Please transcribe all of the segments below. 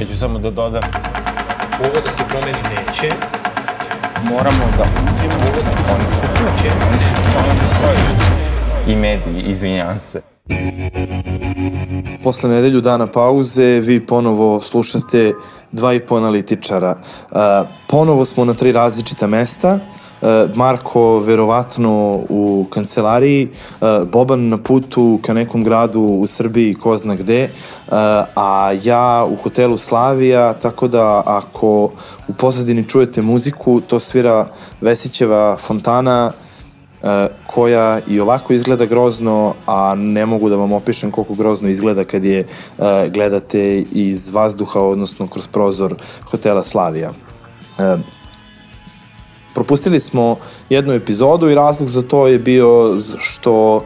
Ja ću samo da dodam, Ovo da se promeni neće, moramo da uđemo ovo da oni su tu, neće. oni su samo postoji. I mediji, izvinjavam se. Posle nedelju dana pauze vi ponovo slušate dva i po analitičara. Uh, ponovo smo na tri različita mesta. Uh, Marko verovatno u kancelariji, uh, Boban na putu ka nekom gradu u Srbiji, ko zna gde, uh, a ja u hotelu Slavija, tako da ako u pozadini čujete muziku, to svira Vesićeva fontana, koja i ovako izgleda grozno, a ne mogu da vam opišem koliko grozno izgleda kad je gledate iz vazduha, odnosno kroz prozor hotela Slavija. Propustili smo jednu epizodu i razlog za to je bio što uh,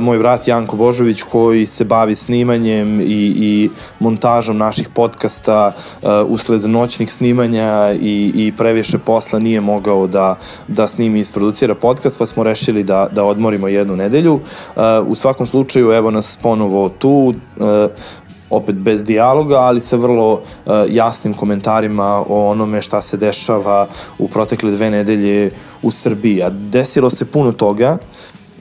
moj brat Janko Božović koji se bavi snimanjem i, i montažom naših podcasta uh, usled noćnih snimanja i, i previše posla nije mogao da, da snimi i isproducira podcast pa smo rešili da, da odmorimo jednu nedelju. Uh, u svakom slučaju evo nas ponovo tu uh, opet bez dijaloga, ali sa vrlo uh, jasnim komentarima o onome šta se dešava u protekle dve nedelje u Srbiji. A desilo se puno toga,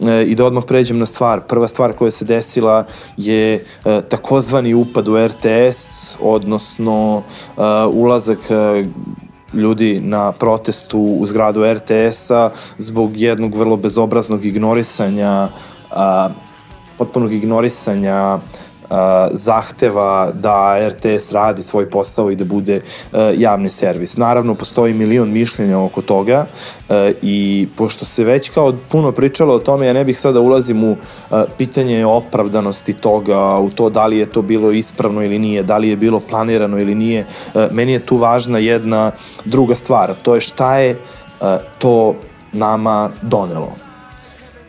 E, i da odmah pređem na stvar. Prva stvar koja se desila je e, takozvani upad u RTS, odnosno ulazak ljudi na protestu u zgradu RTS-a zbog jednog vrlo bezobraznog ignorisanja potpunog ignorisanja a, zahteva da RTS radi svoj posao i da bude a, javni servis. Naravno, postoji milion mišljenja oko toga a, i pošto se već kao puno pričalo o tome, ja ne bih sada ulazim u a, pitanje opravdanosti toga, u to da li je to bilo ispravno ili nije, da li je bilo planirano ili nije. A, meni je tu važna jedna druga stvar, to je šta je a, to nama donelo.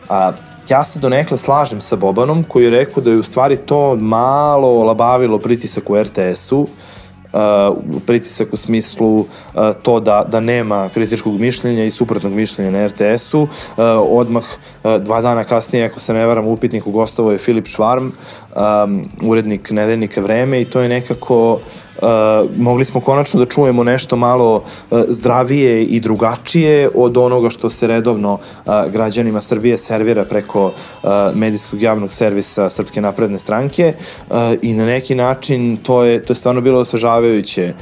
A, ja se donekle slažem sa Bobanom koji je rekao da je u stvari to malo olabavilo pritisak u RTS-u, uh, pritisak u smislu uh, to da, da nema kritičkog mišljenja i suprotnog mišljenja na RTS-u. Uh, odmah uh, dva dana kasnije, ako se ne varam, u upitniku gostovo je Filip Švarm, um, urednik nedeljnika Vreme i to je nekako Uh, mogli smo konačno da čujemo nešto malo uh, zdravije i drugačije od onoga što se redovno uh, građanima Srbije servira preko medijskog javnog servisa Srpske napredne stranke i na neki način to je, to je stvarno bilo osvežavajuće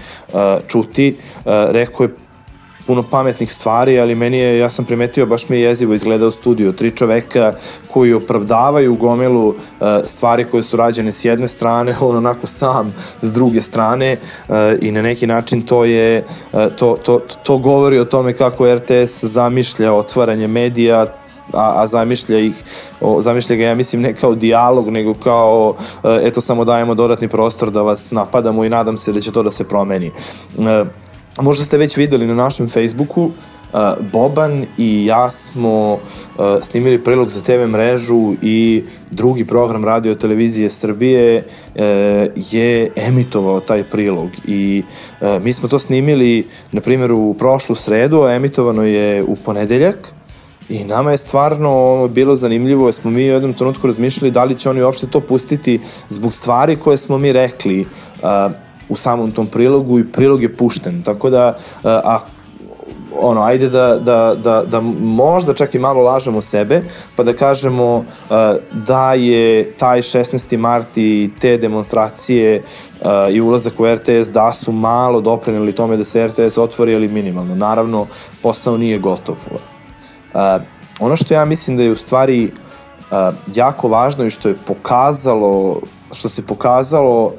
čuti. Rekao je puno pametnih stvari, ali meni je, ja sam primetio, baš mi je jezivo izgleda u studiju. Tri čoveka koji opravdavaju gomilu uh, stvari koje su rađene s jedne strane, on onako sam s druge strane uh, i na neki način to je, uh, to, to, to govori o tome kako RTS zamišlja otvaranje medija, a, a zamišlja ih, o, zamišlja ga, ja mislim, ne kao dijalog, nego kao, e, eto, samo dajemo dodatni prostor da vas napadamo i nadam se da će to da se promeni. Možda ste već videli na našem Facebooku, uh, Boban i ja smo uh, snimili prilog za TV mrežu i drugi program radio televizije Srbije uh, je emitovao taj prilog i mi smo to snimili na primjer u prošlu sredu, a emitovano je u ponedeljak I nama je stvarno bilo zanimljivo, jer smo mi u jednom trenutku razmišljali da li će oni uopšte to pustiti zbog stvari koje smo mi rekli u samom tom prilogu i prilog je pušten. Tako da, uh, a ono, ajde da, da, da, da možda čak i malo lažemo sebe, pa da kažemo uh, da je taj 16. mart i te demonstracije uh, i ulazak u RTS da su malo doprinili tome da se RTS otvori, ali minimalno. Naravno, posao nije gotov. Uh, ono što ja mislim da je u stvari uh, jako važno i što je pokazalo, što se pokazalo uh,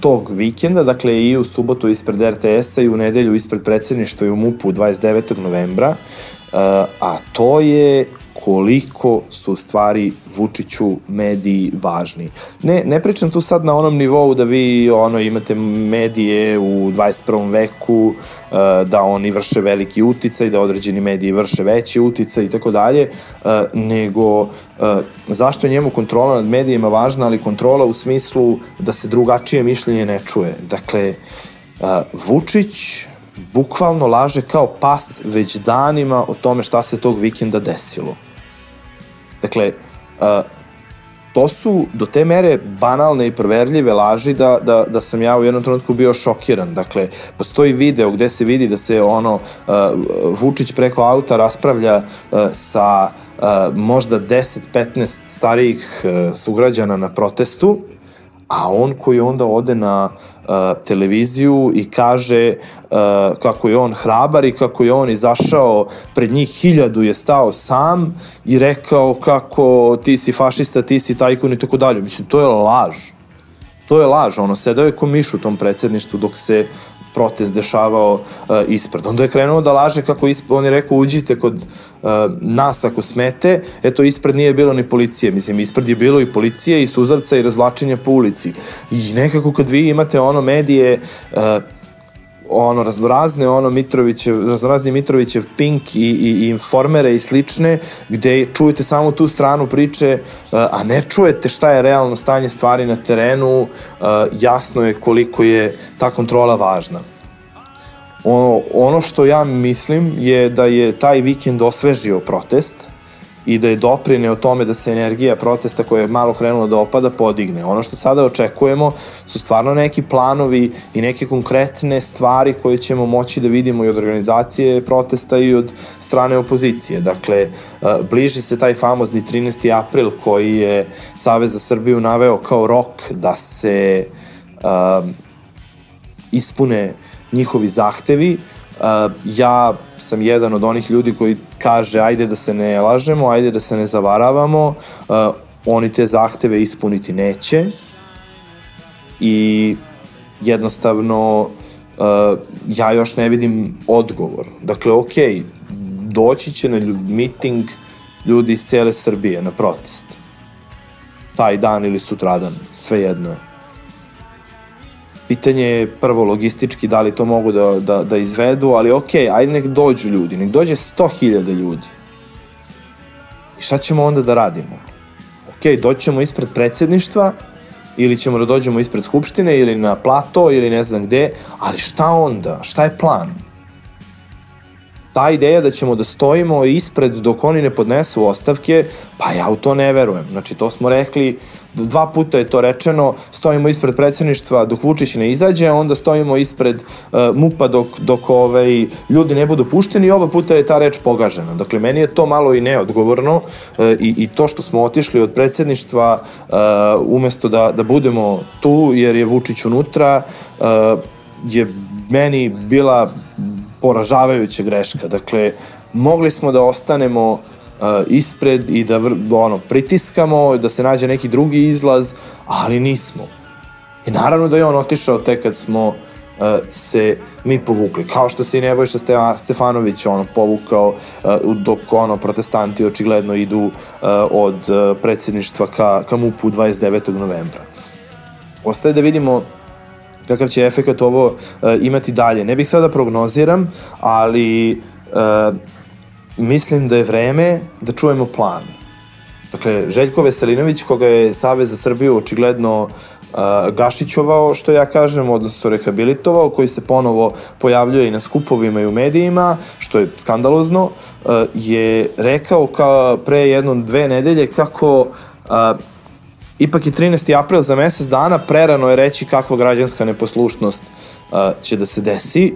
tog vikenda, dakle i u subotu ispred RTS-a i u nedelju ispred predsedništva i u MUP-u 29. novembra, a to je koliko su stvari Vučiću mediji važni. Ne, ne pričam tu sad na onom nivou da vi ono imate medije u 21. veku, uh, da oni vrše veliki uticaj, da određeni mediji vrše veći uticaj i tako dalje, uh, nego uh, zašto je njemu kontrola nad medijima važna, ali kontrola u smislu da se drugačije mišljenje ne čuje. Dakle, Vučić bukvalno laže kao pas već danima o tome šta se tog vikenda desilo. Dakle, uh, to su do te mere banalne i proverljive laži da, da, da sam ja u jednom trenutku bio šokiran. Dakle, postoji video gde se vidi da se ono, Vučić preko auta raspravlja sa možda 10-15 starijih uh, sugrađana na protestu, a on koji onda ode na televiziju i kaže kako je on hrabar i kako je on izašao pred njih hiljadu je stao sam i rekao kako ti si fašista, ti si tajkun i tako dalje. Mislim, to je laž. To je laž, ono, sedao je ko miš u tom predsedništvu dok se protest dešavao uh, ispred. Onda je krenuo da laže kako ispred, on je rekao uđite kod uh, nas ako smete, eto ispred nije bilo ni policije, mislim ispred je bilo i policije i suzavca i razvlačenja po ulici. I nekako kad vi imate ono medije uh, ono raznorazne ono Mitrovićev raznorazni Mitrovićev Pink i, i, i informere i slične gde čujete samo tu stranu priče a ne čujete šta je realno stanje stvari na terenu jasno je koliko je ta kontrola važna. Ono, ono što ja mislim je da je taj vikend osvežio protest i da je doprineo tome da se energija protesta koja je malo krenula da opada podigne. Ono što sada očekujemo su stvarno neki planovi i neke konkretne stvari koje ćemo moći da vidimo i od organizacije protesta i od strane opozicije. Dakle, e, bliži se taj famozni 13. april koji je Savez za Srbiju naveo kao rok da se um, ispune njihovi zahtevi, Uh, ja sam jedan od onih ljudi koji kaže ajde da se ne lažemo, ajde da se ne zavaravamo, uh, oni te zahteve ispuniti neće i jednostavno uh, ja još ne vidim odgovor. Dakle, ok, doći će na miting ljudi iz cele Srbije na protest. Taj dan ili sutradan, svejedno je. Pitanje je prvo logistički da li to mogu da, da, da izvedu, ali ok, ajde nek dođu ljudi, nek dođe 100.000 ljudi. I šta ćemo onda da radimo? Ok, doćemo ispred predsedništva, ili ćemo da dođemo ispred skupštine, ili na plato, ili ne znam gde, ali šta onda? Šta je plan? Ta ideja da ćemo da stojimo ispred dok oni ne podnesu ostavke, pa ja u to ne verujem. Znači, to smo rekli, dva puta je to rečeno, stojimo ispred predsedništva dok Vučić ne izađe, onda stojimo ispred uh, MUPA dok, dok ovaj, ljudi ne budu pušteni i oba puta je ta reč pogažena. Dakle, meni je to malo i neodgovorno uh, i, i to što smo otišli od predsedništva uh, umesto da, da budemo tu jer je Vučić unutra, uh, je meni bila poražavajuća greška. Dakle, mogli smo da ostanemo uh, ispred i da ono, pritiskamo, da se nađe neki drugi izlaz, ali nismo. I naravno da je on otišao tek kad smo uh, se mi povukli. Kao što se i Nebojša Stefanović ono, povukao uh, dok ono, protestanti očigledno idu uh, od uh, predsjedništva ka, ka MUP-u 29. novembra. Ostaje da vidimo kakav će efekt ovo uh, imati dalje. Ne bih sada prognoziram, ali uh, mislim da je vreme da čujemo plan. Dakle, Željko Veselinović, koga je Savez za Srbiju očigledno uh, gašićovao, što ja kažem, odnosno rehabilitovao, koji se ponovo pojavljuje i na skupovima i u medijima, što je skandalozno, uh, je rekao kao pre jednom dve nedelje kako uh, Ipak je 13. april za mesec dana, prerano je reći kakva građanska neposlušnost uh, će da se desi.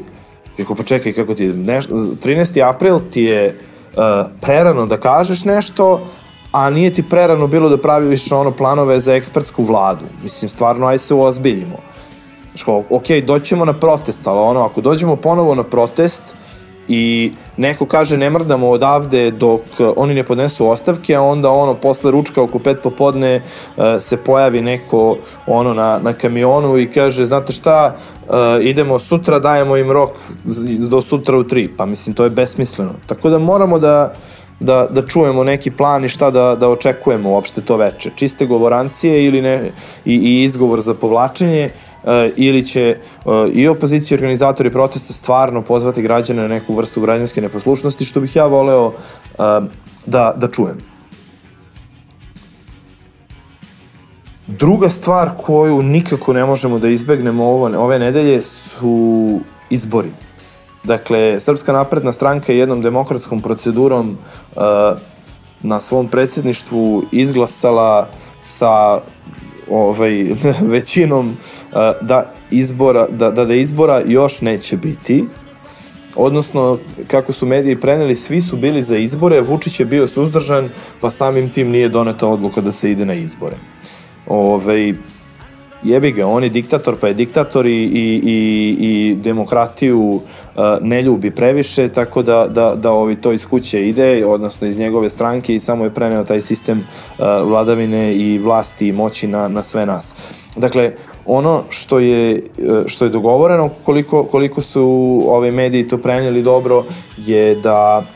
Rekao, pa čekaj, kako ti je, neš, 13. april ti je uh, prerano da kažeš nešto, a nije ti prerano bilo da praviš ono planove za ekspertsku vladu. Mislim, stvarno, aj se uozbiljimo. Znači, ok, doćemo na protest, ali ono, ako dođemo ponovo na protest, i neko kaže ne mrdamo odavde dok oni ne podnesu ostavke, a onda ono posle ručka oko pet popodne uh, se pojavi neko ono na, na kamionu i kaže znate šta, uh, idemo sutra, dajemo im rok do sutra u tri, pa mislim to je besmisleno. Tako da moramo da da, da čujemo neki plan i šta da, da očekujemo uopšte to veče. Čiste govorancije ili ne, i, i izgovor za povlačenje ili će e, i opozicija i organizatori protesta stvarno pozvati građane na neku vrstu građanske neposlušnosti, što bih ja voleo e, da, da čujem. Druga stvar koju nikako ne možemo da izbegnemo ovo, ove nedelje su izbori. Dakle, Srpska napredna stranka je jednom demokratskom procedurom uh, na svom predsjedništvu izglasala sa ovaj, većinom da izbora, da, da, da izbora još neće biti odnosno kako su mediji preneli, svi su bili za izbore, Vučić je bio suzdržan, pa samim tim nije doneta odluka da se ide na izbore. Ovaj, jebi ga, on je diktator, pa je diktator i, i, i, i demokratiju uh, ne ljubi previše, tako da, da, da ovi to iz kuće ide, odnosno iz njegove stranke i samo je preneo taj sistem uh, vladavine i vlasti i moći na, na sve nas. Dakle, ono što je, uh, što je dogovoreno, koliko, koliko su ove mediji to prenijeli dobro, je da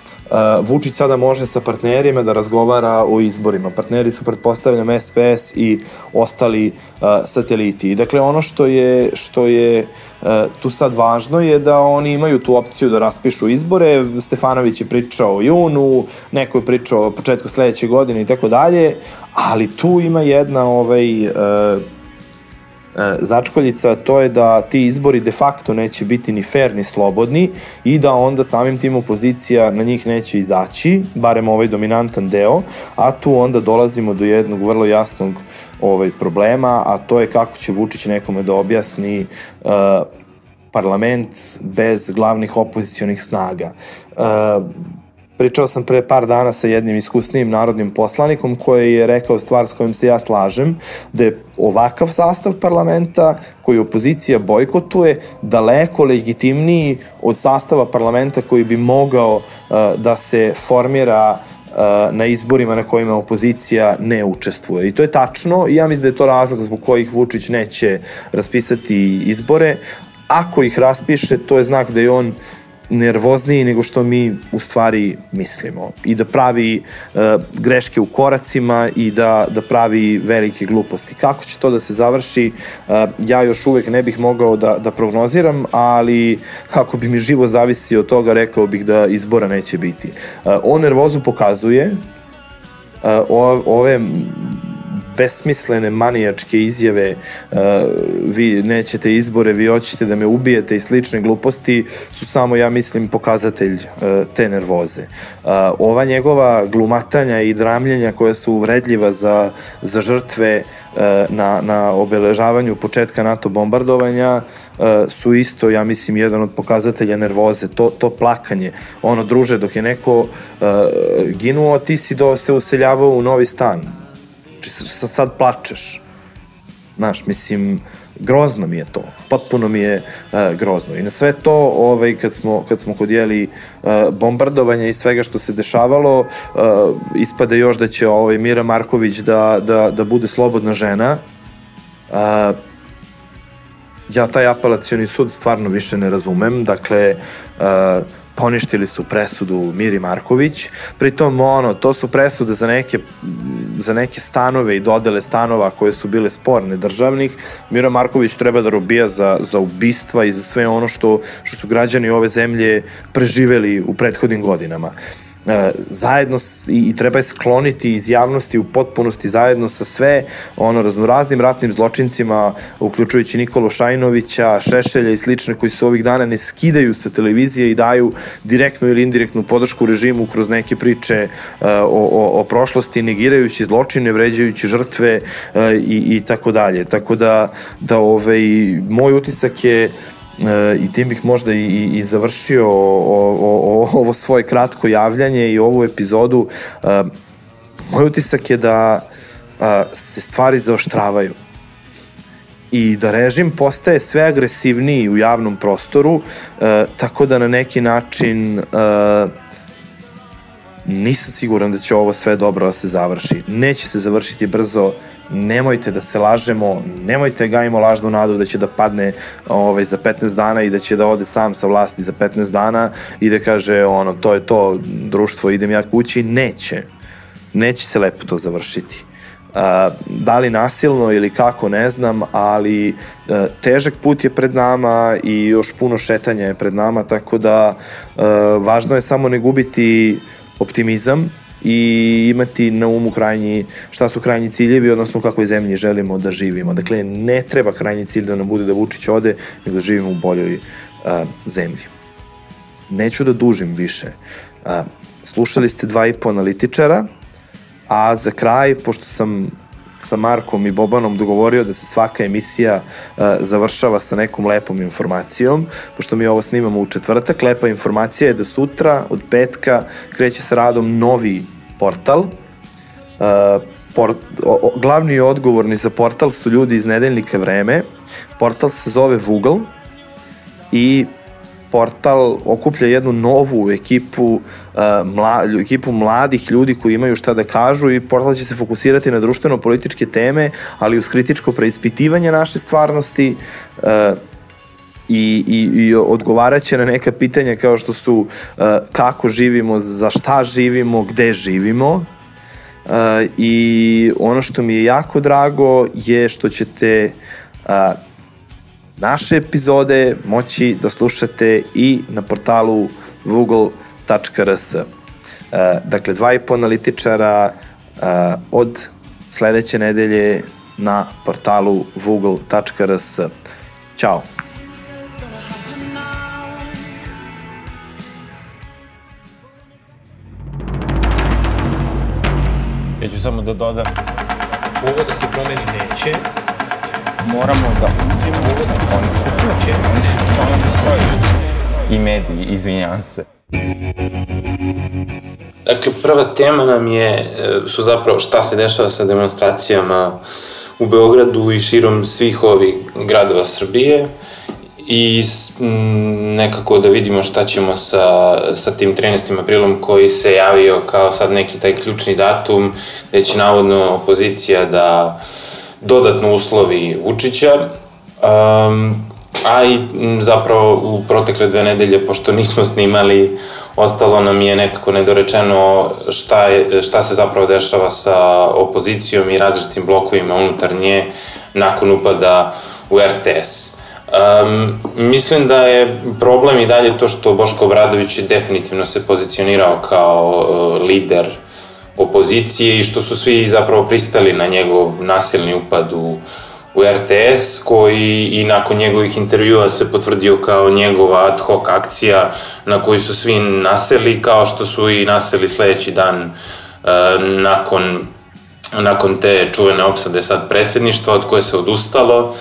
Vučić sada može sa partnerima da razgovara o izborima. Partneri su, pretpostavljam, SPS i ostali uh, sateliti. Dakle, ono što je, što je uh, tu sad važno je da oni imaju tu opciju da raspišu izbore. Stefanović je pričao o junu, neko je pričao o početku sledeće godine i tako dalje, ali tu ima jedna ovaj, uh, začkoljica, to je da ti izbori de facto neće biti ni fair ni slobodni i da onda samim tim opozicija na njih neće izaći, barem ovaj dominantan deo, a tu onda dolazimo do jednog vrlo jasnog ovaj problema, a to je kako će Vučić nekome da objasni uh, parlament bez glavnih opozicionih snaga. Uh, Pričao sam pre par dana sa jednim iskusnijim narodnim poslanikom koji je rekao stvar s kojim se ja slažem, da je ovakav sastav parlamenta koji opozicija bojkotuje daleko legitimniji od sastava parlamenta koji bi mogao uh, da se formira uh, na izborima na kojima opozicija ne učestvuje. I to je tačno i ja mislim da je to razlog zbog kojih Vučić neće raspisati izbore. Ako ih raspiše, to je znak da je on uh, nervozniji nego što mi u stvari mislimo i da pravi uh, greške u koracima i da, da pravi velike gluposti. Kako će to da se završi, uh, ja još uvek ne bih mogao da, da prognoziram, ali ako bi mi živo zavisi od toga, rekao bih da izbora neće biti. Uh, on nervozu pokazuje, uh, ove besmislene manijačke izjave uh, vi nećete izbore, vi hoćete da me ubijete i slične gluposti su samo, ja mislim, pokazatelj uh, te nervoze. Uh, ova njegova glumatanja i dramljenja koja su uvredljiva za, za žrtve na, na obeležavanju početka NATO bombardovanja su isto, ja mislim, jedan od pokazatelja nervoze. To, to plakanje. Ono, druže, dok je neko ginuo, ti si do, se useljavao u novi stan sad, sad plačeš. Znaš, mislim, grozno mi je to. Potpuno mi je uh, grozno. I na sve to, ovaj, kad smo, kad smo kod jeli uh, bombardovanja i svega što se dešavalo, uh, ispade još da će ovaj, Mira Marković da, da, da bude slobodna žena. Uh, ja taj apelacioni sud stvarno više ne razumem. Dakle, uh, poništili su presudu Miri Marković, pritom ono, to su presude za neke, za neke stanove i dodele stanova koje su bile sporne državnih, Mira Marković treba da robija za, za ubistva i za sve ono što, što su građani ove zemlje preživeli u prethodnim godinama. E, zajedno i, i treba je skloniti iz javnosti u potpunosti zajedno sa sve ono raznoraznim ratnim zločincima uključujući Nikolu Šajnovića, Šešelja i slične koji se ovih dana ne skidaju sa televizije i daju direktnu ili indirektnu podršku režimu kroz neke priče uh, o, o, o prošlosti negirajući zločine, vređajući žrtve uh, i, i tako dalje. Tako da, da ovaj, moj utisak je uh, i tim bih možda i, i, završio o, o, o, ovo svoje kratko javljanje i ovu epizodu. E, moj utisak je da e, se stvari zaoštravaju i da režim postaje sve agresivniji u javnom prostoru, e, tako da na neki način e, nisam siguran da će ovo sve dobro da se završi. Neće se završiti brzo, nemojte da se lažemo, nemojte gajimo lažnu nadu da će da padne ovaj, za 15 dana i da će da ode sam sa vlasti za 15 dana i da kaže ono, to je to društvo, idem ja kući, neće. Neće se lepo to završiti. Uh, da li nasilno ili kako ne znam, ali uh, težak put je pred nama i još puno šetanja je pred nama, tako da uh, važno je samo ne gubiti optimizam, i imati na umu krajnji, šta su krajnji ciljevi, odnosno u kakvoj zemlji želimo da živimo. Dakle, ne treba krajnji cilj da nam bude da Vučić ode, nego da živimo u boljoj a, zemlji. Neću da dužim više. A, slušali ste dva i po analitičara, A za kraj, pošto sam sa Markom i Bobanom dogovorio da se svaka emisija uh, završava sa nekom lepom informacijom, pošto mi ovo snimamo u četvrtak, lepa informacija je da sutra od petka kreće sa radom novi portal. Uh, por, o, glavni i odgovorni za portal su ljudi iz nedeljnika Vreme. Portal se zove Voogle i portal okuplja jednu novu ekipu, uh, mla, ekipu mladih ljudi koji imaju šta da kažu i portal će se fokusirati na društveno-političke teme, ali uz kritičko preispitivanje naše stvarnosti, uh, i, i, i odgovarat će na neka pitanja kao što su uh, kako živimo, za šta živimo, gde živimo. Uh, I ono što mi je jako drago je što ćete uh, naše epizode moći da slušate i na portalu google.rs. E, dakle, dva i po analitičara e, od sledeće nedelje na portalu google.rs. Ćao! Samo da dodam, Ovo da se promeni neće, moramo da uđemo, oni su tu, oni su samo da stoji. I mediji, izvinjavam se. Dakle, prva tema nam je, e, su zapravo šta se dešava sa demonstracijama u Beogradu i širom svih ovih gradova Srbije i m, nekako da vidimo šta ćemo sa, sa tim 13. aprilom koji se javio kao sad neki taj ključni datum gde će navodno opozicija da dodatno uslovi Vučića. Um, a i m, zapravo u protekle dve nedelje, pošto nismo snimali, ostalo nam je nekako nedorečeno šta, je, šta se zapravo dešava sa opozicijom i različitim blokovima unutar nje nakon upada u RTS. Um, mislim da je problem i dalje to što Boško Obradović je definitivno se pozicionirao kao uh, lider opozicije i što su svi zapravo pristali na njegov nasilni upad u, u RTS, koji i nakon njegovih intervjua se potvrdio kao njegova ad hoc akcija na koju su svi naseli, kao što su i naseli sledeći dan uh, nakon, nakon te čuvene opsade sad predsedništva od koje se odustalo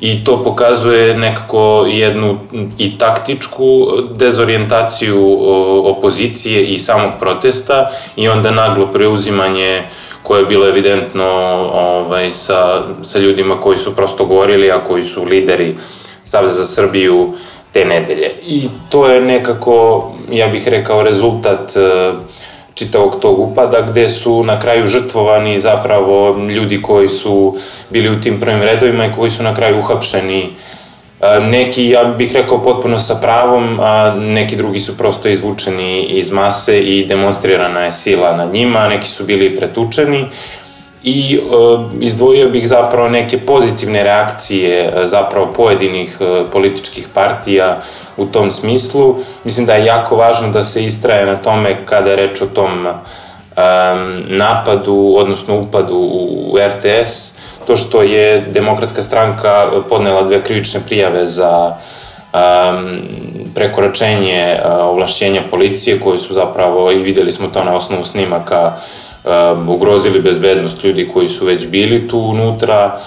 i to pokazuje nekako jednu i taktičku dezorijentaciju opozicije i samog protesta i onda naglo preuzimanje koje je bilo evidentno ovaj, sa, sa ljudima koji su prosto govorili, a koji su lideri Saveza za Srbiju te nedelje. I to je nekako, ja bih rekao, rezultat uh, čitavog tog upada gde su na kraju žrtvovani zapravo ljudi koji su bili u tim prvim redovima i koji su na kraju uhapšeni. Neki, ja bih rekao, potpuno sa pravom, a neki drugi su prosto izvučeni iz mase i demonstrirana je sila nad njima, neki su bili pretučeni i uh, izdvojio bih zapravo neke pozitivne reakcije uh, zapravo pojedinih uh, političkih partija u tom smislu. Mislim da je jako važno da se istraje na tome kada je reč o tom napadu, odnosno upadu u RTS, to što je demokratska stranka podnela dve krivične prijave za um, prekoračenje uh, ovlašćenja policije, koji su zapravo, i videli smo to na osnovu snimaka, um, ugrozili bezbednost ljudi koji su već bili tu unutra,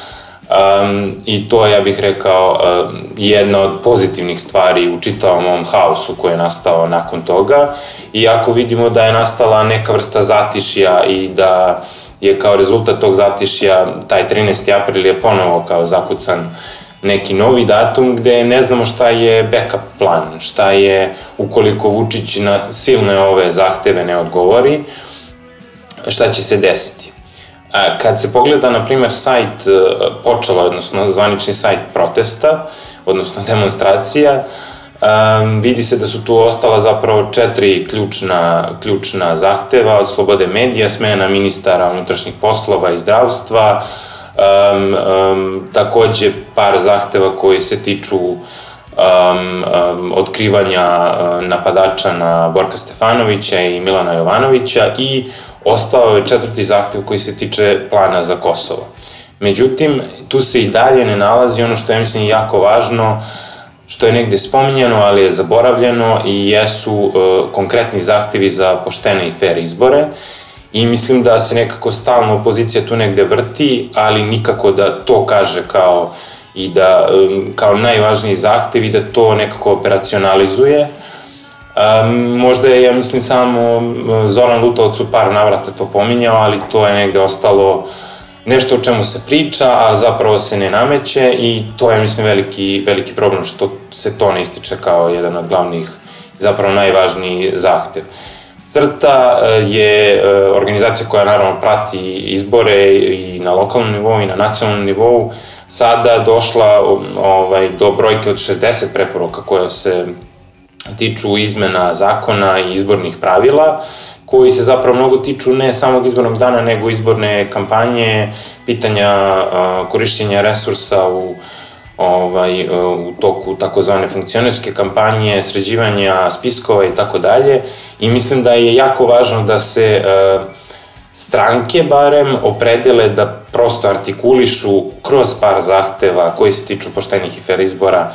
Um, I to ja bih rekao um, jedna od pozitivnih stvari u čitavom ovom haosu koji je nastao nakon toga. Iako vidimo da je nastala neka vrsta zatišja i da je kao rezultat tog zatišja taj 13. april je ponovo kao zakucan neki novi datum gde ne znamo šta je backup plan, šta je ukoliko Vučić na silne ove zahteve ne odgovori, šta će se desiti. Kad se pogleda, na primer, sajt e, počela, odnosno zvanični sajt protesta, odnosno demonstracija, Um, vidi se da su tu ostala zapravo četiri ključna, ključna zahteva od slobode medija, smena ministara unutrašnjih poslova i zdravstva, um, um, takođe par zahteva koji se tiču um, um, otkrivanja napadača na Borka Stefanovića i Milana Jovanovića i ostao je četvrti zahtev koji se tiče plana za Kosovo. Međutim, tu se i dalje ne nalazi ono što je mislim jako važno, što je negde spominjano, ali je zaboravljeno i jesu uh, konkretni zahtevi za poštene i fair izbore i mislim da se nekako stalno opozicija tu negde vrti, ali nikako da to kaže kao i da kao najvažniji zahtev i da to nekako operacionalizuje. Možda je, ja mislim, samo Zoran Lutovac u par navrata to pominjao, ali to je negde ostalo nešto o čemu se priča, a zapravo se ne nameće i to je, mislim, veliki, veliki problem što se to ne ističe kao jedan od glavnih, zapravo najvažniji zahtev. Crta e, je e, organizacija koja naravno prati izbore i na lokalnom nivou i na nacionalnom nivou sada došla ovaj, do brojke od 60 preporuka koje se tiču izmena zakona i izbornih pravila, koji se zapravo mnogo tiču ne samog izbornog dana, nego izborne kampanje, pitanja korišćenja resursa u ovaj, u toku takozvane funkcionerske kampanje, sređivanja spiskova i tako dalje. I mislim da je jako važno da se stranke barem opredele da prosto artikulišu kroz par zahteva koji se tiču poštenih i fair izbora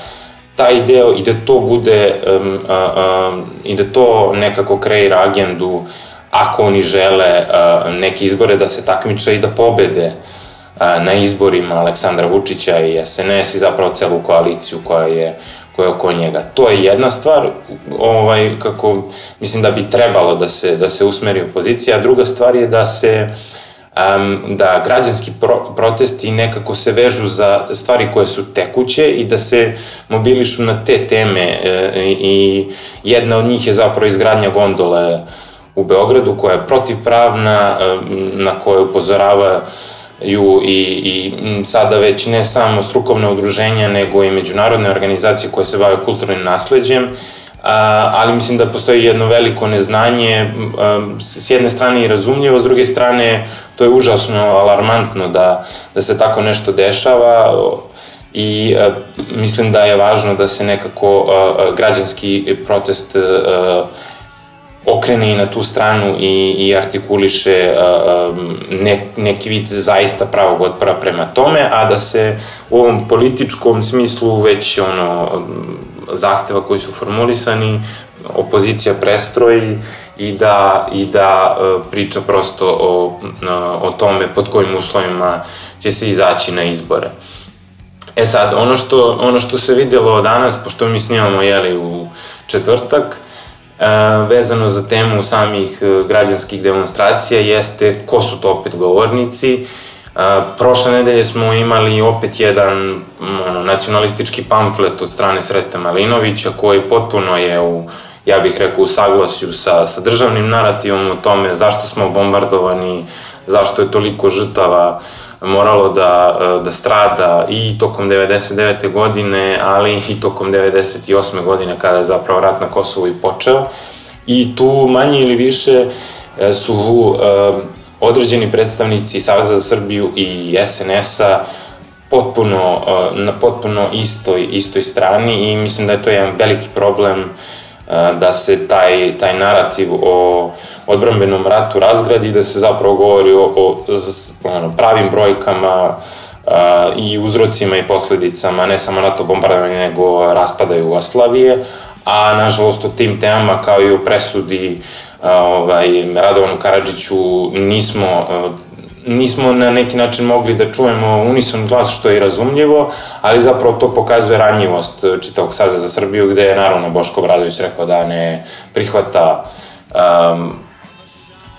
taj deo i da to bude um, um, i da to nekako kreira agendu ako oni žele uh, neke izbore da se takmiče i da pobede uh, na izborima Aleksandra Vučića i SNS i zapravo celu koaliciju koja je koja je oko njega. To je jedna stvar, ovaj, kako mislim da bi trebalo da se, da se usmeri opozicija, a druga stvar je da se uh, um, da građanski pro, protesti nekako se vežu za stvari koje su tekuće i da se mobilišu na te teme e, i jedna od njih je zapravo izgradnja gondole u Beogradu koja je protivpravna, e, na koje upozorava ju i, i sada već ne samo strukovne udruženja, nego i međunarodne organizacije koje se bave kulturnim nasledđem ali mislim da postoji jedno veliko neznanje, s jedne strane i razumljivo, s druge strane to je užasno alarmantno da, da se tako nešto dešava i mislim da je važno da se nekako građanski protest okrene i na tu stranu i, i artikuliše ne, neki vid zaista pravog otpora prema tome, a da se u ovom političkom smislu već ono zahteva koji su formulisani, opozicija prestroji i da, i da e, priča prosto o, o tome pod kojim uslovima će se izaći na izbore. E sad, ono što, ono što se videlo danas, pošto mi snimamo jeli, u četvrtak, e, vezano za temu samih e, građanskih demonstracija jeste ko su to opet govornici prošle nedelje smo imali opet jedan ono, nacionalistički pamflet od strane Sreta Malinovića koji potpuno je u ja bih rekao u saglasju sa, sa državnim narativom o tome zašto smo bombardovani, zašto je toliko žrtava moralo da, da strada i tokom 99. godine, ali i tokom 98. godine kada je zapravo rat na Kosovu i počeo. I tu manje ili više e, su određeni predstavnici Saveza za Srbiju i SNS-a potpuno, uh, na potpuno istoj, istoj strani i mislim da je to jedan veliki problem uh, da se taj, taj narativ o odbranbenom ratu razgradi, da se zapravo govori o, o ono, pravim brojkama uh, i uzrocima i posledicama, ne samo NATO bombardovanja, nego raspada Jugoslavije, a nažalost o tim temama kao i o presudi ovaj, Radovanu Karadžiću nismo nismo na neki način mogli da čujemo unison glas što je razumljivo, ali zapravo to pokazuje ranjivost čitavog saza za Srbiju gde je naravno Boško Bradović rekao da ne prihvata um,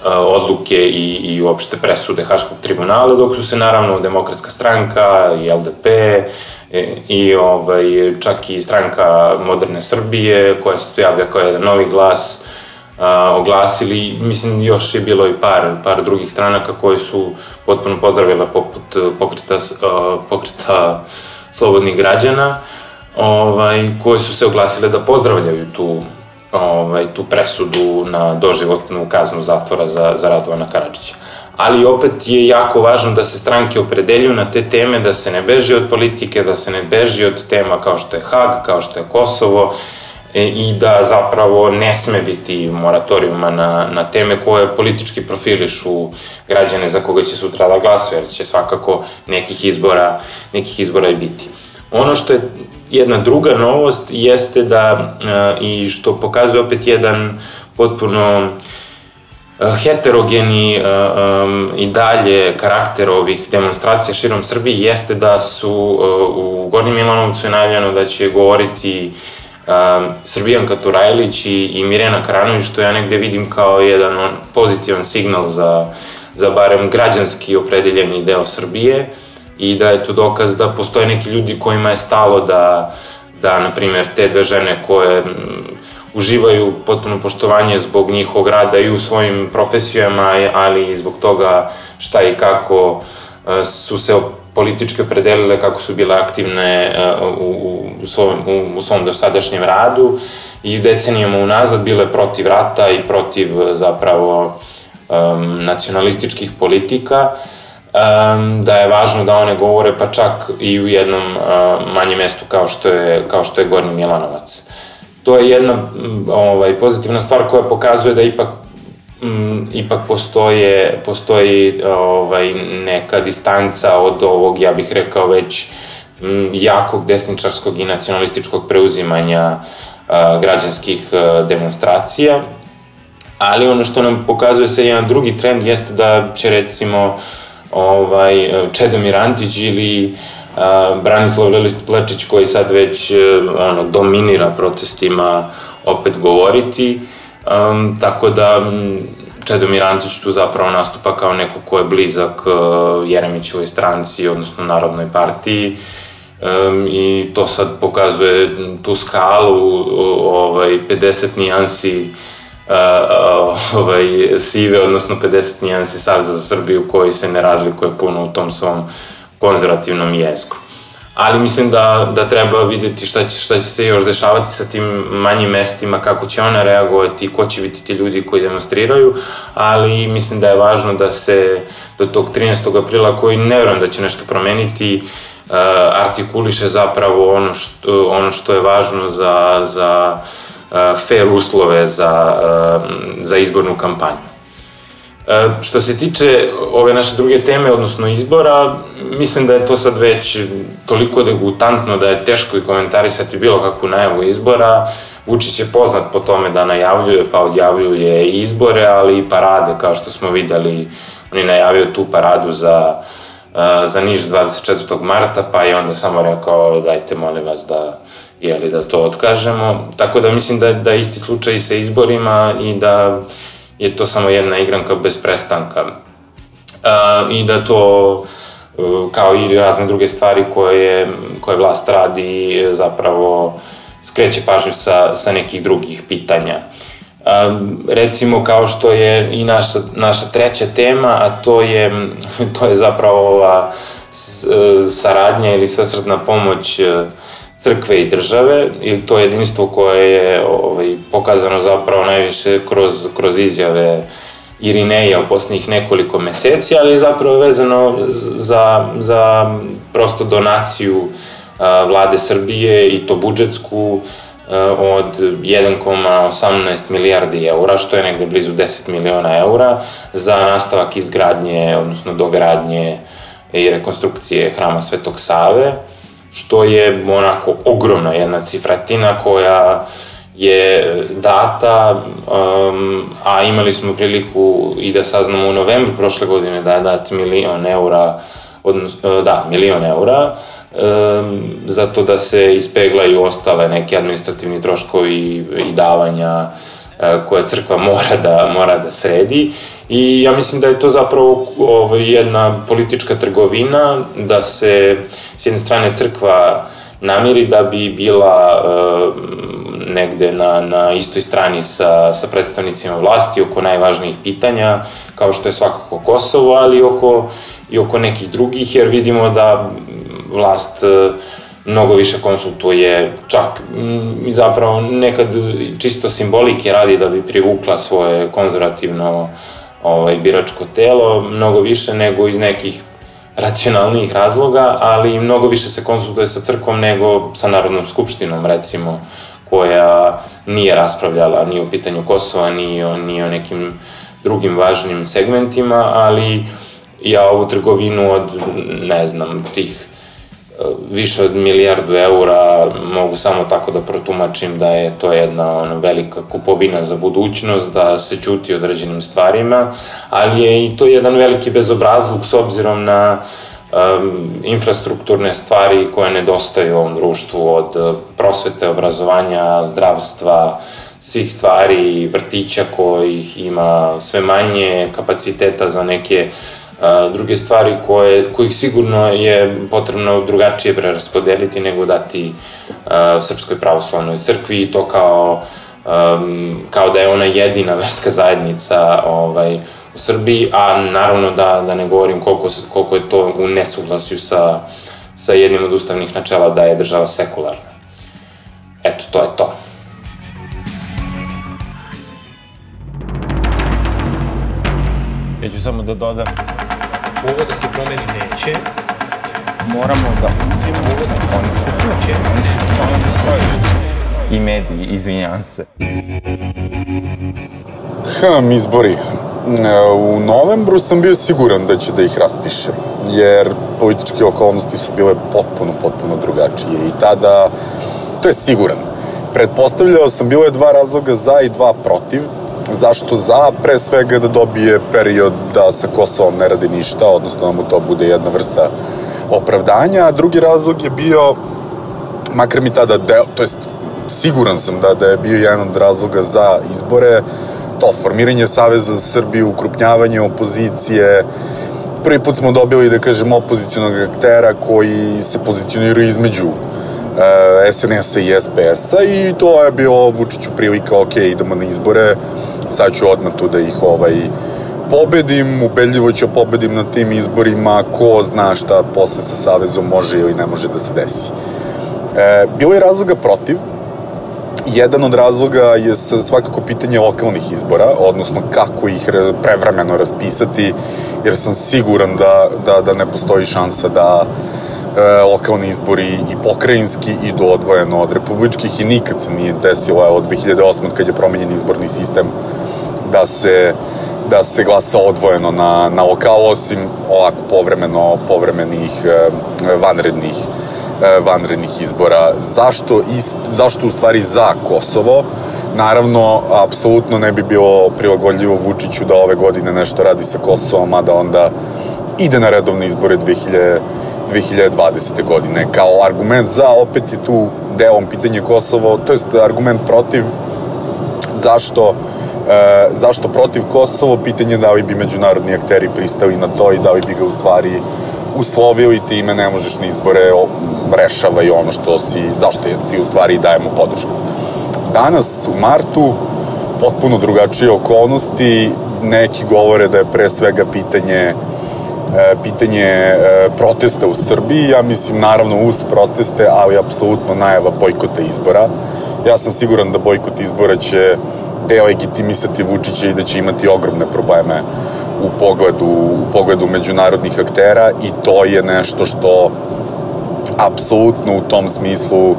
odluke i, i uopšte presude Haškog tribunala, dok su se naravno Demokratska stranka i LDP i, i ovaj, čak i stranka Moderne Srbije koja se tu javlja kao jedan novi glas oglasili, mislim još je bilo i par, par drugih stranaka koje su potpuno pozdravile poput pokreta, pokreta slobodnih građana, ovaj, koje su se oglasile da pozdravljaju tu, ovaj, tu presudu na doživotnu kaznu zatvora za, za Radovana Karadžića. Ali opet je jako važno da se stranke opredeljuju na te teme, da se ne beži od politike, da se ne beži od tema kao što je Hag, kao što je Kosovo, E, i da zapravo ne sme biti moratorijuma na, na teme koje politički profilišu građane za koga će sutra da glasu, jer će svakako nekih izbora, nekih izbora i biti. Ono što je jedna druga novost jeste da, e, i što pokazuje opet jedan potpuno heterogeni um, i dalje karakter ovih demonstracija širom Srbije jeste da su u Gornjem Milanovcu je najavljeno da će govoriti um, Srbijanka Turajlić i, i Mirjana Karanović, što ja negde vidim kao jedan on, pozitivan signal za, za barem građanski opredeljeni deo Srbije i da je to dokaz da postoje neki ljudi kojima je stalo da, da na primjer, te dve žene koje uživaju potpuno poštovanje zbog njihovog rada i u svojim profesijama, ali i zbog toga šta i kako e, su se političke predelile, kako su bile aktivne e, u, u, svom, u, u svom dosadašnjem radu i decenijama unazad bile protiv rata i protiv zapravo um, nacionalističkih politika, um, da je važno da one govore pa čak i u jednom uh, manjem mestu kao što je, kao što je Gornji Milanovac. To je jedna ovaj, pozitivna stvar koja pokazuje da ipak m, ipak postoje, postoji ovaj, neka distanca od ovog, ja bih rekao već m, jakog desničarskog i nacionalističkog preuzimanja a, građanskih a, demonstracija. Ali ono što nam pokazuje se jedan drugi trend jeste da će recimo ovaj, Čedomir Antić ili Branislav Lečić koji sad već ono, dominira protestima opet govoriti, um, tako da Čedomir Antić tu zapravo nastupa kao neko ko je blizak uh, Jeremićevoj stranci, odnosno Narodnoj partiji, um, i to sad pokazuje tu skalu, ovaj, 50 nijansi uh, ovaj, sive, odnosno 50 nijansi Savza za Srbiju koji se ne razlikuje puno u tom svom konzervativnom jezgru. Ali mislim da, da treba videti šta će, šta će se još dešavati sa tim manjim mestima, kako će ona reagovati, ko će biti ti ljudi koji demonstriraju, ali mislim da je važno da se do tog 13. aprila, koji ne verujem da će nešto promeniti, uh, artikuliše zapravo ono što, ono što je važno za, za uh, fair uslove za, uh, za izbornu kampanju. E, što se tiče ove naše druge teme, odnosno izbora, mislim da je to sad već toliko degutantno da je teško i komentarisati bilo kakvu najavu izbora. Vučić je poznat po tome da najavljuje, pa odjavljuje izbore, ali i parade, kao što smo videli, on je najavio tu paradu za, e, za Niš 24. marta, pa je onda samo rekao dajte molim vas da, jeli, da to otkažemo. Tako da mislim da, da isti slučaj i sa izborima i da je to samo jedna igranka bez prestanka. Uh, I da to, uh, kao i razne druge stvari koje, koje vlast radi, zapravo skreće pažnju sa, sa nekih drugih pitanja. Uh, recimo kao što je i naša, naša treća tema, a to je, to je zapravo ova saradnja ili svesredna pomoć crkve i države, ili to jedinstvo koje je ovaj, pokazano zapravo najviše kroz, kroz izjave Irineja u poslednjih nekoliko meseci, ali je zapravo vezano za, za prosto donaciju a, vlade Srbije i to budžetsku a, od 1,18 milijardi eura, što je negde blizu 10 miliona eura, za nastavak izgradnje, odnosno dogradnje i rekonstrukcije hrama Svetog Save što je onako ogromna jedna cifratina koja je data, um, a imali smo priliku i da saznamo u novembru prošle godine da je dat milion eura, odnosno, da, milion eura, um, zato da se ispeglaju ostale neke administrativni troškovi i davanja uh, koje crkva mora da, mora da sredi. I ja mislim da je to zapravo ovaj, jedna politička trgovina, da se s jedne strane crkva namiri da bi bila e, negde na, na istoj strani sa, sa predstavnicima vlasti oko najvažnijih pitanja, kao što je svakako Kosovo, ali oko, i oko nekih drugih, jer vidimo da vlast e, mnogo više konsultuje, čak i zapravo nekad čisto simbolike radi da bi privukla svoje konzervativno ovaj, biračko telo, mnogo više nego iz nekih racionalnijih razloga, ali mnogo više se konsultuje sa crkvom nego sa Narodnom skupštinom, recimo, koja nije raspravljala ni o pitanju Kosova, ni o, ni o nekim drugim važnim segmentima, ali ja ovu trgovinu od, ne znam, tih više od milijardu eura, mogu samo tako da protumačim da je to jedna ona velika kupovina za budućnost, da se ćuti određenim stvarima, ali je i to jedan veliki bezobrazluk s obzirom na um, infrastrukturne stvari koje nedostaju ovom društvu od prosvete, obrazovanja, zdravstva, svih stvari, vrtića kojih ima sve manje, kapaciteta za neke a, druge stvari koje, kojih sigurno je potrebno drugačije preraspodeliti nego dati a, Srpskoj pravoslavnoj crkvi i to kao, um, kao da je ona jedina verska zajednica ovaj, u Srbiji, a naravno da, da ne govorim koliko, koliko je to u nesuglasju sa, sa jednim od ustavnih načela da je država sekularna. Eto, to je to. Ja ću samo da dodam, Ovo da se promeni neće, moramo da uđemo, oni su tu, oni su samo postoji. I mediji, izvinjam se. Hm, izbori. E, U novembru sam bio siguran da će da ih raspišem, jer političke okolnosti su bile potpuno, potpuno drugačije i tada, to je siguran. Pretpostavljao sam, bilo je dva razloga za i dva protiv. Zašto za? Pre svega da dobije period da sa Kosovom ne radi ništa, odnosno da mu to bude jedna vrsta opravdanja, a drugi razlog je bio, makar mi tada deo, to jest siguran sam da, da je bio jedan od razloga za izbore, to formiranje Saveza za Srbiju, ukrupnjavanje opozicije, prvi put smo dobili, da kažem, opozicijonog aktera koji se pozicionira između e, SNS-a i SPS-a i to je bilo Vučiću prilika, ok, idemo na izbore, sad ću odmah tu da ih ovaj, pobedim, ubedljivo ću pobedim na tim izborima, ko zna šta posle sa Savezom može ili ne može da se desi. E, bilo je razloga protiv, Jedan od razloga je svakako pitanje lokalnih izbora, odnosno kako ih prevremeno raspisati, jer sam siguran da, da, da ne postoji šansa da lokalni izbori i pokrajinski idu odvojeno od republičkih i nikad se nije desilo od 2008. kad je promenjen izborni sistem da se da se glasa odvojeno na, na lokal, osim ovako povremeno, povremenih e, vanrednih e, vanrednih izbora. Zašto, ist, zašto u stvari za Kosovo? Naravno, apsolutno ne bi bilo prilagodljivo Vučiću da ove godine nešto radi sa Kosovom, a da onda ide na redovne izbore 2000, 2020. godine. Kao argument za, opet je tu delom pitanje Kosovo, to jest argument protiv zašto e, zašto protiv Kosovo, pitanje da li bi međunarodni akteri pristali na to i da li bi ga u stvari uslovili time ne možeš na izbore rešava i ono što si, zašto ti u stvari dajemo podršku. Danas u martu potpuno drugačije okolnosti, neki govore da je pre svega pitanje pitanje protesta u Srbiji, ja mislim naravno uz proteste, ali apsolutno najava bojkota izbora. Ja sam siguran da bojkot izbora će delegitimisati Vučića i da će imati ogromne probleme u pogledu, u pogledu međunarodnih aktera i to je nešto što apsolutno u tom smislu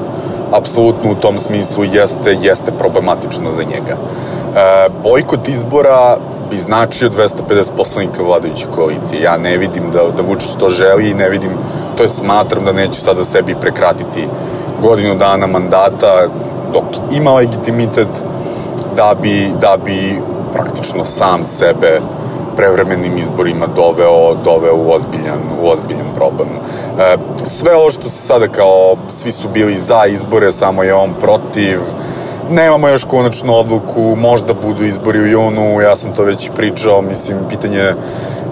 apsolutno u tom smislu jeste, jeste problematično za njega. E, bojkot izbora bi značio 250 poslanika vladajuće koalicije. Ja ne vidim da, da Vučić to želi i ne vidim, to je smatram da neće sada sebi prekratiti godinu dana mandata dok ima legitimitet da bi, da bi praktično sam sebe prevremenim izborima doveo, doveo u ozbiljan, u ozbiljan problem. E, sve ovo što se sada kao, svi su bili za izbore, samo je on protiv, nemamo još konačnu odluku, možda budu izbori u junu, ja sam to već pričao, mislim, pitanje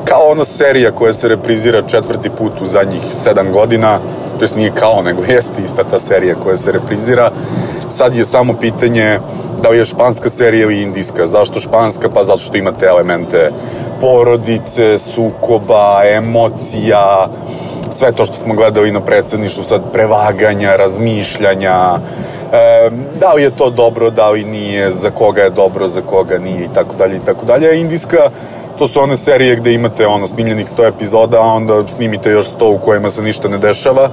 kao ona serija koja se reprizira četvrti put u zadnjih sedam godina, to jest nije kao, nego jeste ista ta serija koja se reprizira. Sad je samo pitanje da li je španska serija ili indijska. Zašto španska? Pa zato što imate elemente porodice, sukoba, emocija, sve to što smo gledali na predsedništvu, sad prevaganja, razmišljanja, e, da li je to dobro, da li nije, za koga je dobro, za koga nije i tako dalje i tako dalje. Indijska to su one serije gde imate ono snimljenih 100 epizoda, a onda snimite još 100 u kojima se ništa ne dešava.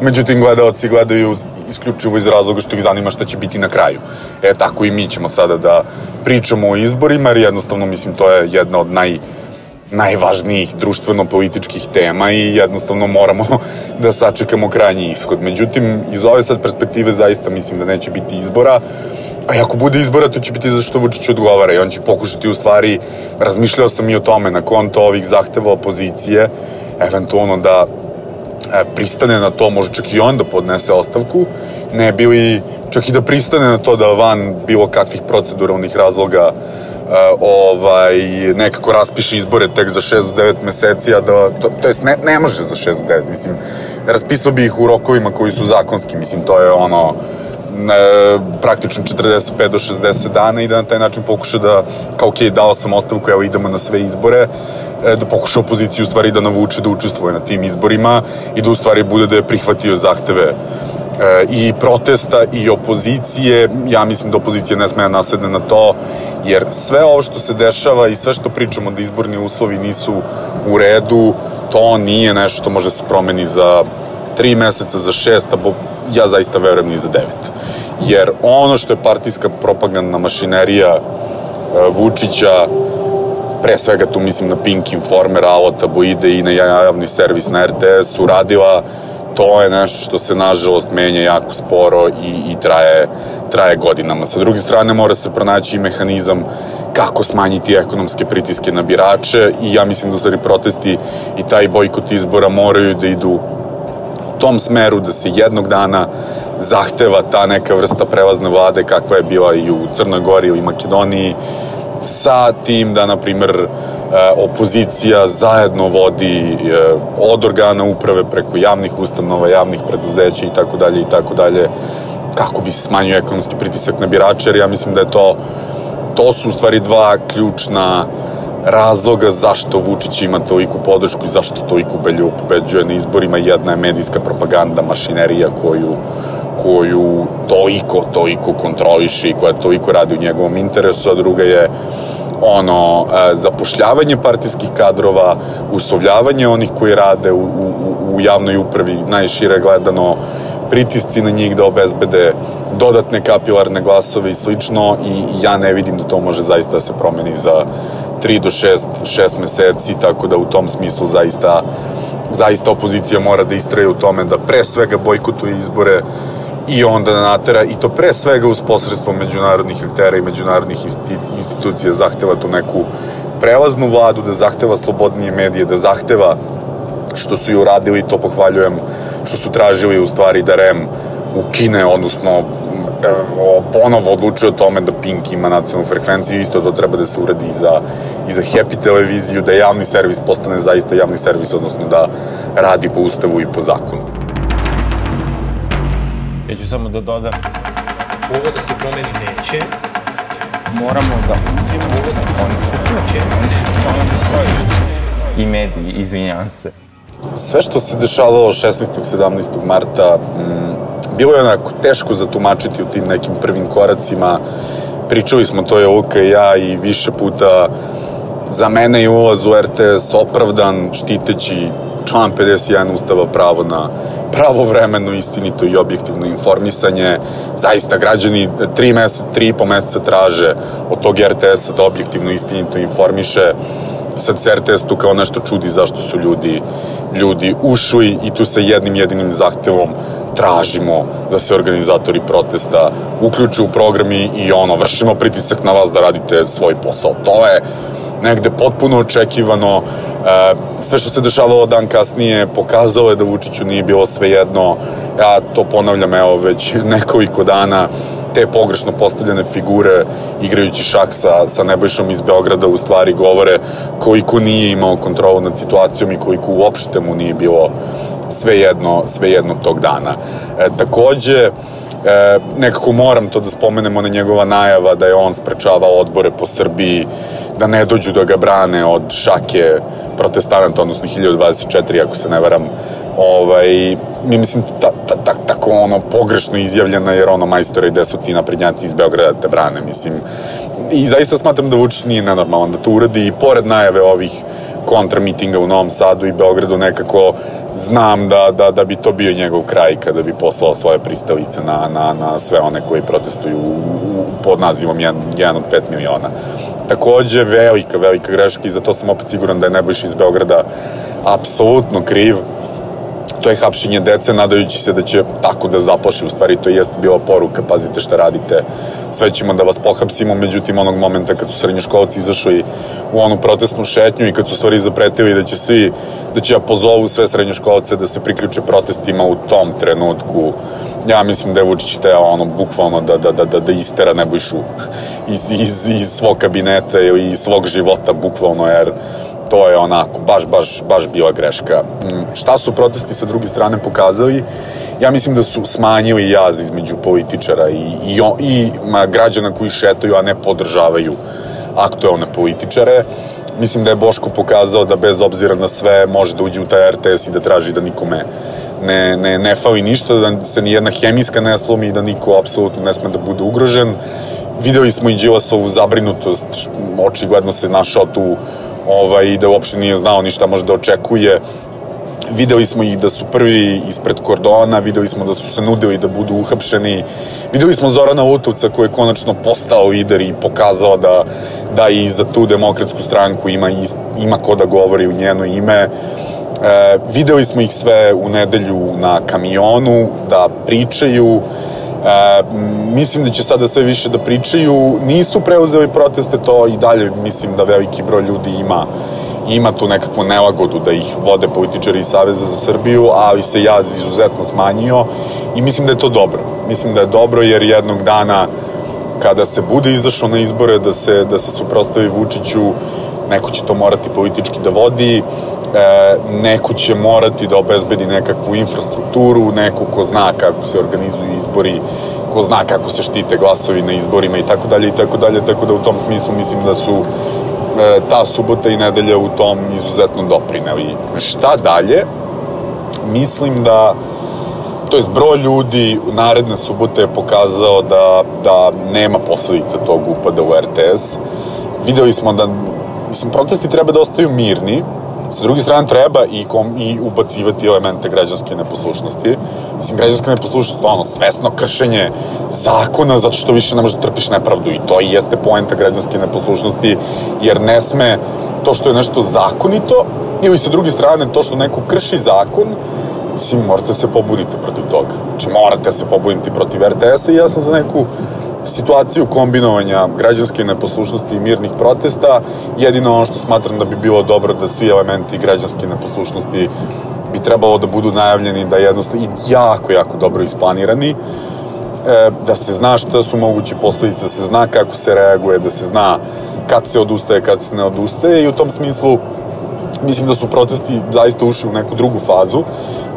Međutim, gledalci gledaju isključivo iz razloga što ih zanima šta će biti na kraju. E, tako i mi ćemo sada da pričamo o izborima, jer jednostavno, mislim, to je jedna od naj najvažnijih društveno-političkih tema i jednostavno moramo da sačekamo krajnji ishod. Međutim, iz ove sad perspektive zaista mislim da neće biti izbora, a ako bude izbora, to će biti zašto Vučić odgovara i on će pokušati u stvari, razmišljao sam i o tome, na konto ovih zahteva opozicije, eventualno da e, pristane na to, može čak i on da podnese ostavku, ne bili čak i da pristane na to da van bilo kakvih proceduralnih razloga ovaj, nekako raspiše izbore tek za 6 do 9 meseci, a da, to, to jest ne, ne može za 6 do 9, mislim, raspisao bi ih u rokovima koji su zakonski, mislim, to je ono, ne, praktično 45 do 60 dana i da na taj način pokuša da, kao ok, dao sam ostavku, evo idemo na sve izbore, e, da pokuša opoziciju u stvari da navuče da učestvuje na tim izborima i da u stvari bude da je prihvatio zahteve E, i protesta i opozicije, ja mislim da opozicija ne sme da nasedne na to, jer sve ovo što se dešava i sve što pričamo da izborni uslovi nisu u redu, to nije nešto što može se promeni za tri meseca, za šest, a bo, ja zaista verujem ni za devet. Jer ono što je partijska propagandna mašinerija e, Vučića, pre svega tu mislim na Pink Informer, Alo Taboide i na javni servis na RTS uradila to je nešto što se nažalost menja jako sporo i, i traje, traje godinama. Sa druge strane mora se pronaći i mehanizam kako smanjiti ekonomske pritiske na birače i ja mislim da stvari protesti i taj bojkot izbora moraju da idu u tom smeru da se jednog dana zahteva ta neka vrsta prelazne vlade kakva je bila i u Crnoj Gori ili Makedoniji sa tim da, na primer, opozicija zajedno vodi e, od organa uprave preko javnih ustanova, javnih preduzeća i tako dalje i tako dalje kako bi se smanjio ekonomski pritisak na birače, jer ja mislim da je to to su u stvari dva ključna razloga zašto Vučić ima toliko podršku i zašto toliko Belju pobeđuje na izborima. Jedna je medijska propaganda, mašinerija koju koju toliko, toliko kontroliše i koja toliko radi u njegovom interesu, a druga je ono, e, zapošljavanje partijskih kadrova, uslovljavanje onih koji rade u, u, u javnoj upravi, najšire gledano, pritisci na njih da obezbede dodatne kapilarne glasove i slično i ja ne vidim da to može zaista da se promeni za 3 do 6, 6 meseci, tako da u tom smislu zaista zaista opozicija mora da istraje u tome da pre svega bojkotuje izbore, i onda da natera, i to pre svega uz posredstvo međunarodnih aktera i međunarodnih institucija zahteva tu neku prelaznu vladu, da zahteva slobodnije medije, da zahteva što su i uradili, to pohvaljujem, što su tražili u stvari da REM ukine, odnosno ponovo odlučuje o tome da Pink ima nacionalnu frekvenciju, isto to treba da se uradi i za, i za Happy televiziju, da javni servis postane zaista javni servis, odnosno da radi po ustavu i po zakonu. Ja ću samo da dodam. Ovo da se promeni neće. Moramo da uđemo ovo da oni su tu, će, oni su samo da stoji. I mediji, izvinjam se. Sve što se dešavalo 16. 17. marta m, mm, bilo je onako teško zatumačiti u tim nekim prvim koracima. Pričali smo to je Luka i ja i više puta za mene je ulaz u RTS opravdan štiteći član 51 Ustava pravo na pravovremeno, istinito i objektivno informisanje. Zaista građani tri meseca, tri i po meseca traže od tog RTS-a da objektivno, istinito informiše. Sad se RTS tu kao nešto čudi zašto su ljudi, ljudi ušli i tu sa jednim jedinim zahtevom tražimo da se organizatori protesta uključe u programi i ono, vršimo pritisak na vas da radite svoj posao. To je negde potpuno očekivano. E, sve što se dešavalo dan kasnije pokazalo je da Vučiću nije bilo sve jedno. Ja to ponavljam evo već nekoliko dana te pogrešno postavljene figure igrajući šak sa, sa Nebojšom iz Beograda u stvari govore koliko nije imao kontrolu nad situacijom i koliko uopšte mu nije bilo sve jedno, sve jedno tog dana. E, takođe, E, nekako moram to da spomenem, ona njegova najava da je on sprečavao odbore po Srbiji, da ne dođu da ga brane od šake protestanta, odnosno 1024, ako se ne varam, ovaj, mi mislim, ta, ta, ta, tako ono pogrešno izjavljena, jer ono majstora gde su ti naprednjaci iz Beograda te brane, mislim. I zaista smatram da Vučić nije nenormalan da to uradi i pored najave ovih kontra mitinga u Novom Sadu i Beogradu nekako znam da, da, da bi to bio njegov kraj kada bi poslao svoje pristalice na, na, na sve one koji protestuju u, u, pod nazivom 1, 1 od 5 miliona. Takođe, velika, velika greška i za to sam opet siguran da je Nebojša iz Beograda apsolutno kriv to je hapšenje dece, nadajući se da će tako da zaplaši, u stvari to jeste bila poruka, pazite šta radite, sve ćemo da vas pohapsimo, međutim onog momenta kad su srednjoškolci izašli u onu protestnu šetnju i kad su stvari zapretili da će svi, da će ja pozovu sve srednjoškolce da se priključe protestima u tom trenutku, ja mislim da je Vučić teo ono, bukvalno da, da, da, da, da istera Nebojšu iz, iz, iz svog kabineta ili iz svog života, bukvalno, jer to je onako, baš, baš, baš bila greška. Mm, šta su protesti sa druge strane pokazali? Ja mislim da su smanjili jaz između političara i, i, i ma, građana koji šetaju, a ne podržavaju aktuelne političare. Mislim da je Boško pokazao da bez obzira na sve može da uđe u taj RTS i da traži da nikome ne, ne, ne fali ništa, da se ni jedna hemijska ne slomi i da niko apsolutno ne sme da bude ugrožen. Videli smo i Đilasovu zabrinutost, očigledno se našao tu ovaj, i da uopšte nije znao ništa može da očekuje. Videli smo ih da su prvi ispred kordona, videli smo da su se nudili da budu uhapšeni. Videli smo Zorana Lutovca koji je konačno postao lider i pokazao da, da i za tu demokratsku stranku ima, ima ko da govori u njeno ime. E, videli smo ih sve u nedelju na kamionu, da pričaju, E, mislim da će sada sve više da pričaju. Nisu preuzeli proteste, to i dalje mislim da veliki broj ljudi ima ima tu nekakvu nelagodu da ih vode političari iz Saveza za Srbiju, ali se jaz izuzetno smanjio i mislim da je to dobro. Mislim da je dobro jer jednog dana kada se bude izašao na izbore da se, da se suprostavi Vučiću, neko će to morati politički da vodi, e, neko će morati da obezbedi nekakvu infrastrukturu, neko ko zna kako se organizuju izbori, ko zna kako se štite glasovi na izborima i tako dalje i tako dalje, tako da u tom smislu mislim da su e, ta subota i nedelja u tom izuzetno doprineli. Šta dalje? Mislim da to je broj ljudi naredne subote je pokazao da, da nema posledica tog upada u RTS. Videli smo da, mislim, protesti treba da ostaju mirni, Sa druge strane, treba i, kom, i ubacivati elemente građanske neposlušnosti. Mislim, građanska neposlušnost, ono, svesno kršenje zakona zato što više ne možeš da trpiš nepravdu i to i jeste poenta građanske neposlušnosti, jer ne sme to što je nešto zakonito ili sa druge strane to što neko krši zakon, mislim, morate se pobuditi protiv toga. Znači, morate se pobuditi protiv RTS-a i ja sam za neku situaciju kombinovanja građanske neposlušnosti i mirnih protesta. Jedino ono što smatram da bi bilo dobro da svi elementi građanske neposlušnosti bi trebalo da budu najavljeni, da jednostavno i jako, jako dobro isplanirani, e, da se zna šta su moguće posledice, da se zna kako se reaguje, da se zna kad se odustaje, kad se ne odustaje i u tom smislu mislim da su protesti zaista ušli u neku drugu fazu.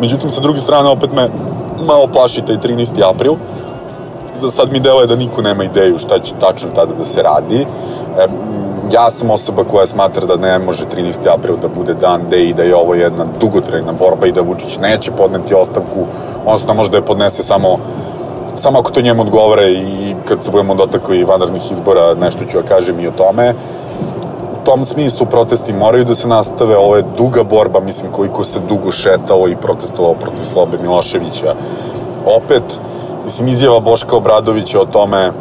Međutim, sa druge strane, opet me malo plaši taj 13. april, za sad mi deluje da niko nema ideju šta će tačno tada da se radi. E, ja sam osoba koja smatra da ne može 13. april da bude dan D i da je ovo jedna dugotrajna borba i da Vučić neće podneti ostavku, odnosno može da je podnese samo samo ako to njemu odgovore i kad se budemo dotakli vanrednih izbora, nešto ću ja kažem i o tome. U tom smislu protesti moraju da se nastave, ovo je duga borba, mislim koliko se dugo šetalo i protestovalo protiv Slobe Miloševića. Opet, Mislim, izjava Boška Obradovića o tome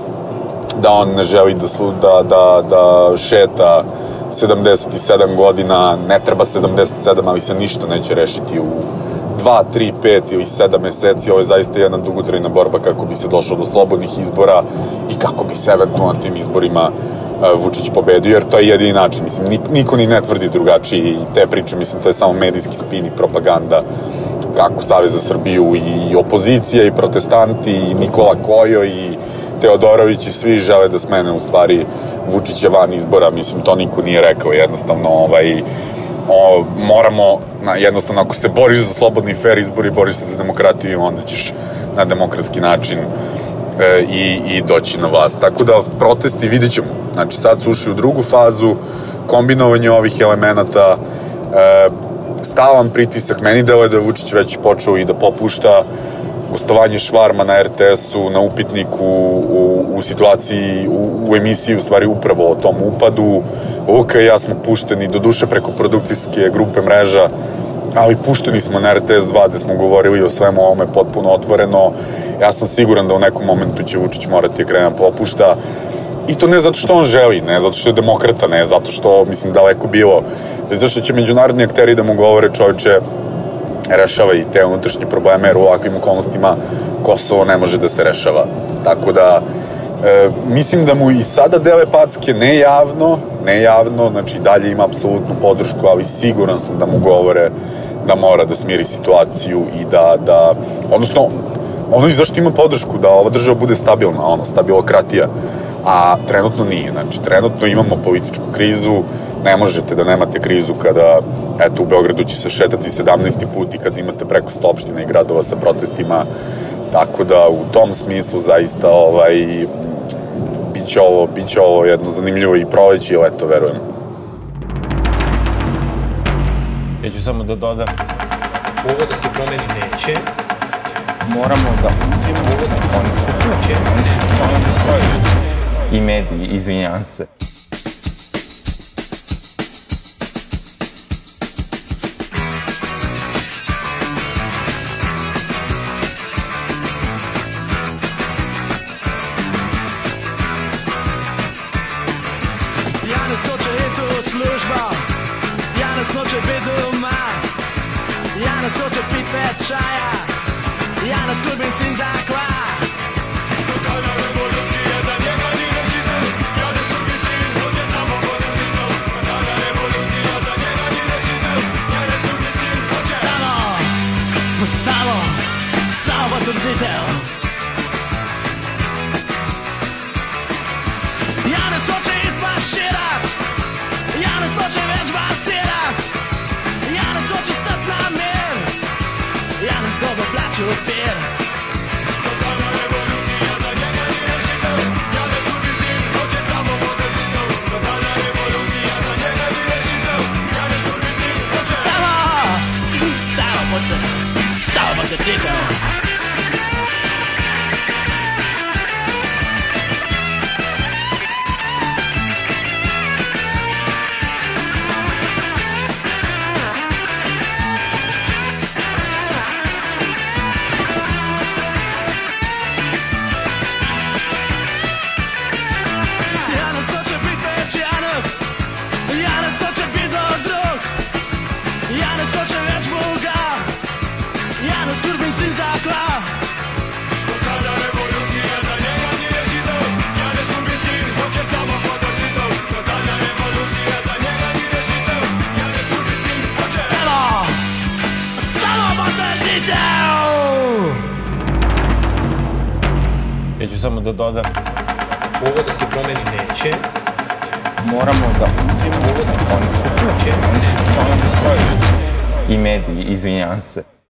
da on ne želi da, slu, da, da, da šeta 77 godina, ne treba 77, ali se ništa neće rešiti u 2, 3, 5 ili 7 meseci. Ovo je zaista jedna dugotrajna borba kako bi se došlo do slobodnih izbora i kako bi se eventualno na tim izborima uh, Vučić pobedio, jer to je jedini način. Mislim, niko ni ne tvrdi drugačiji i te priče, mislim, to je samo medijski spin i propaganda kako Savez za Srbiju i opozicija i protestanti i Nikola Kojo i Teodorović i svi žele da smene u stvari Vučića van izbora, mislim to niko nije rekao, jednostavno ovaj, o, moramo, na, jednostavno ako se boriš za slobodni i fair izbor i boriš se za demokratiju, onda ćeš na demokratski način e, i, i doći na vlast. Tako da protesti vidit ćemo. Znači sad su ušli u drugu fazu, kombinovanje ovih elemenata, e, stalan pritisak, meni deluje da je Vučić već počeo i da popušta, gostovanje Švarma na RTS-u, na upitniku, u, u situaciji, u, u emisiji u stvari upravo o tom upadu. Luka i ja smo pušteni, do duše preko produkcijske grupe mreža, ali pušteni smo na RTS 2 gde smo govorili o svemu ovome potpuno otvoreno. Ja sam siguran da u nekom momentu će Vučić morati da krene da popušta. I to ne zato što on želi, ne zato što je demokrata, ne zato što, mislim, daleko bilo. Zašto će međunarodni akteri da mu govore čovječe, rešava i te unutrašnje probleme, jer u ovakvim okolnostima Kosovo ne može da se rešava. Tako da, e, mislim da mu i sada dele packe, ne javno, ne javno, znači dalje ima apsolutnu podršku, ali siguran sam da mu govore da mora da smiri situaciju i da, da odnosno, ono i zašto ima podršku, da ova država bude stabilna, ono, stabilokratija, a trenutno nije, znači trenutno imamo političku krizu, ne možete da nemate krizu kada, eto, u Beogradu će se šetati 17. put i kad imate preko 100 opština i gradova sa protestima, tako da u tom smislu zaista ovaj, biće ovo, biće ovo jedno zanimljivo i proleće i leto, verujem. Ja ću samo da dodam, Ovo da se promeni neće, moramo da uđemo, oni su kuće, oni su samo ne stoji. I mediji, izvinjavam se. Saturn Diesel. Ja ne skoči iz baširat, ja ne skoči več basirat, ja ne skoči stat na mir, ja ne zgobo plače upir. Samo, samo pod the, samo pod the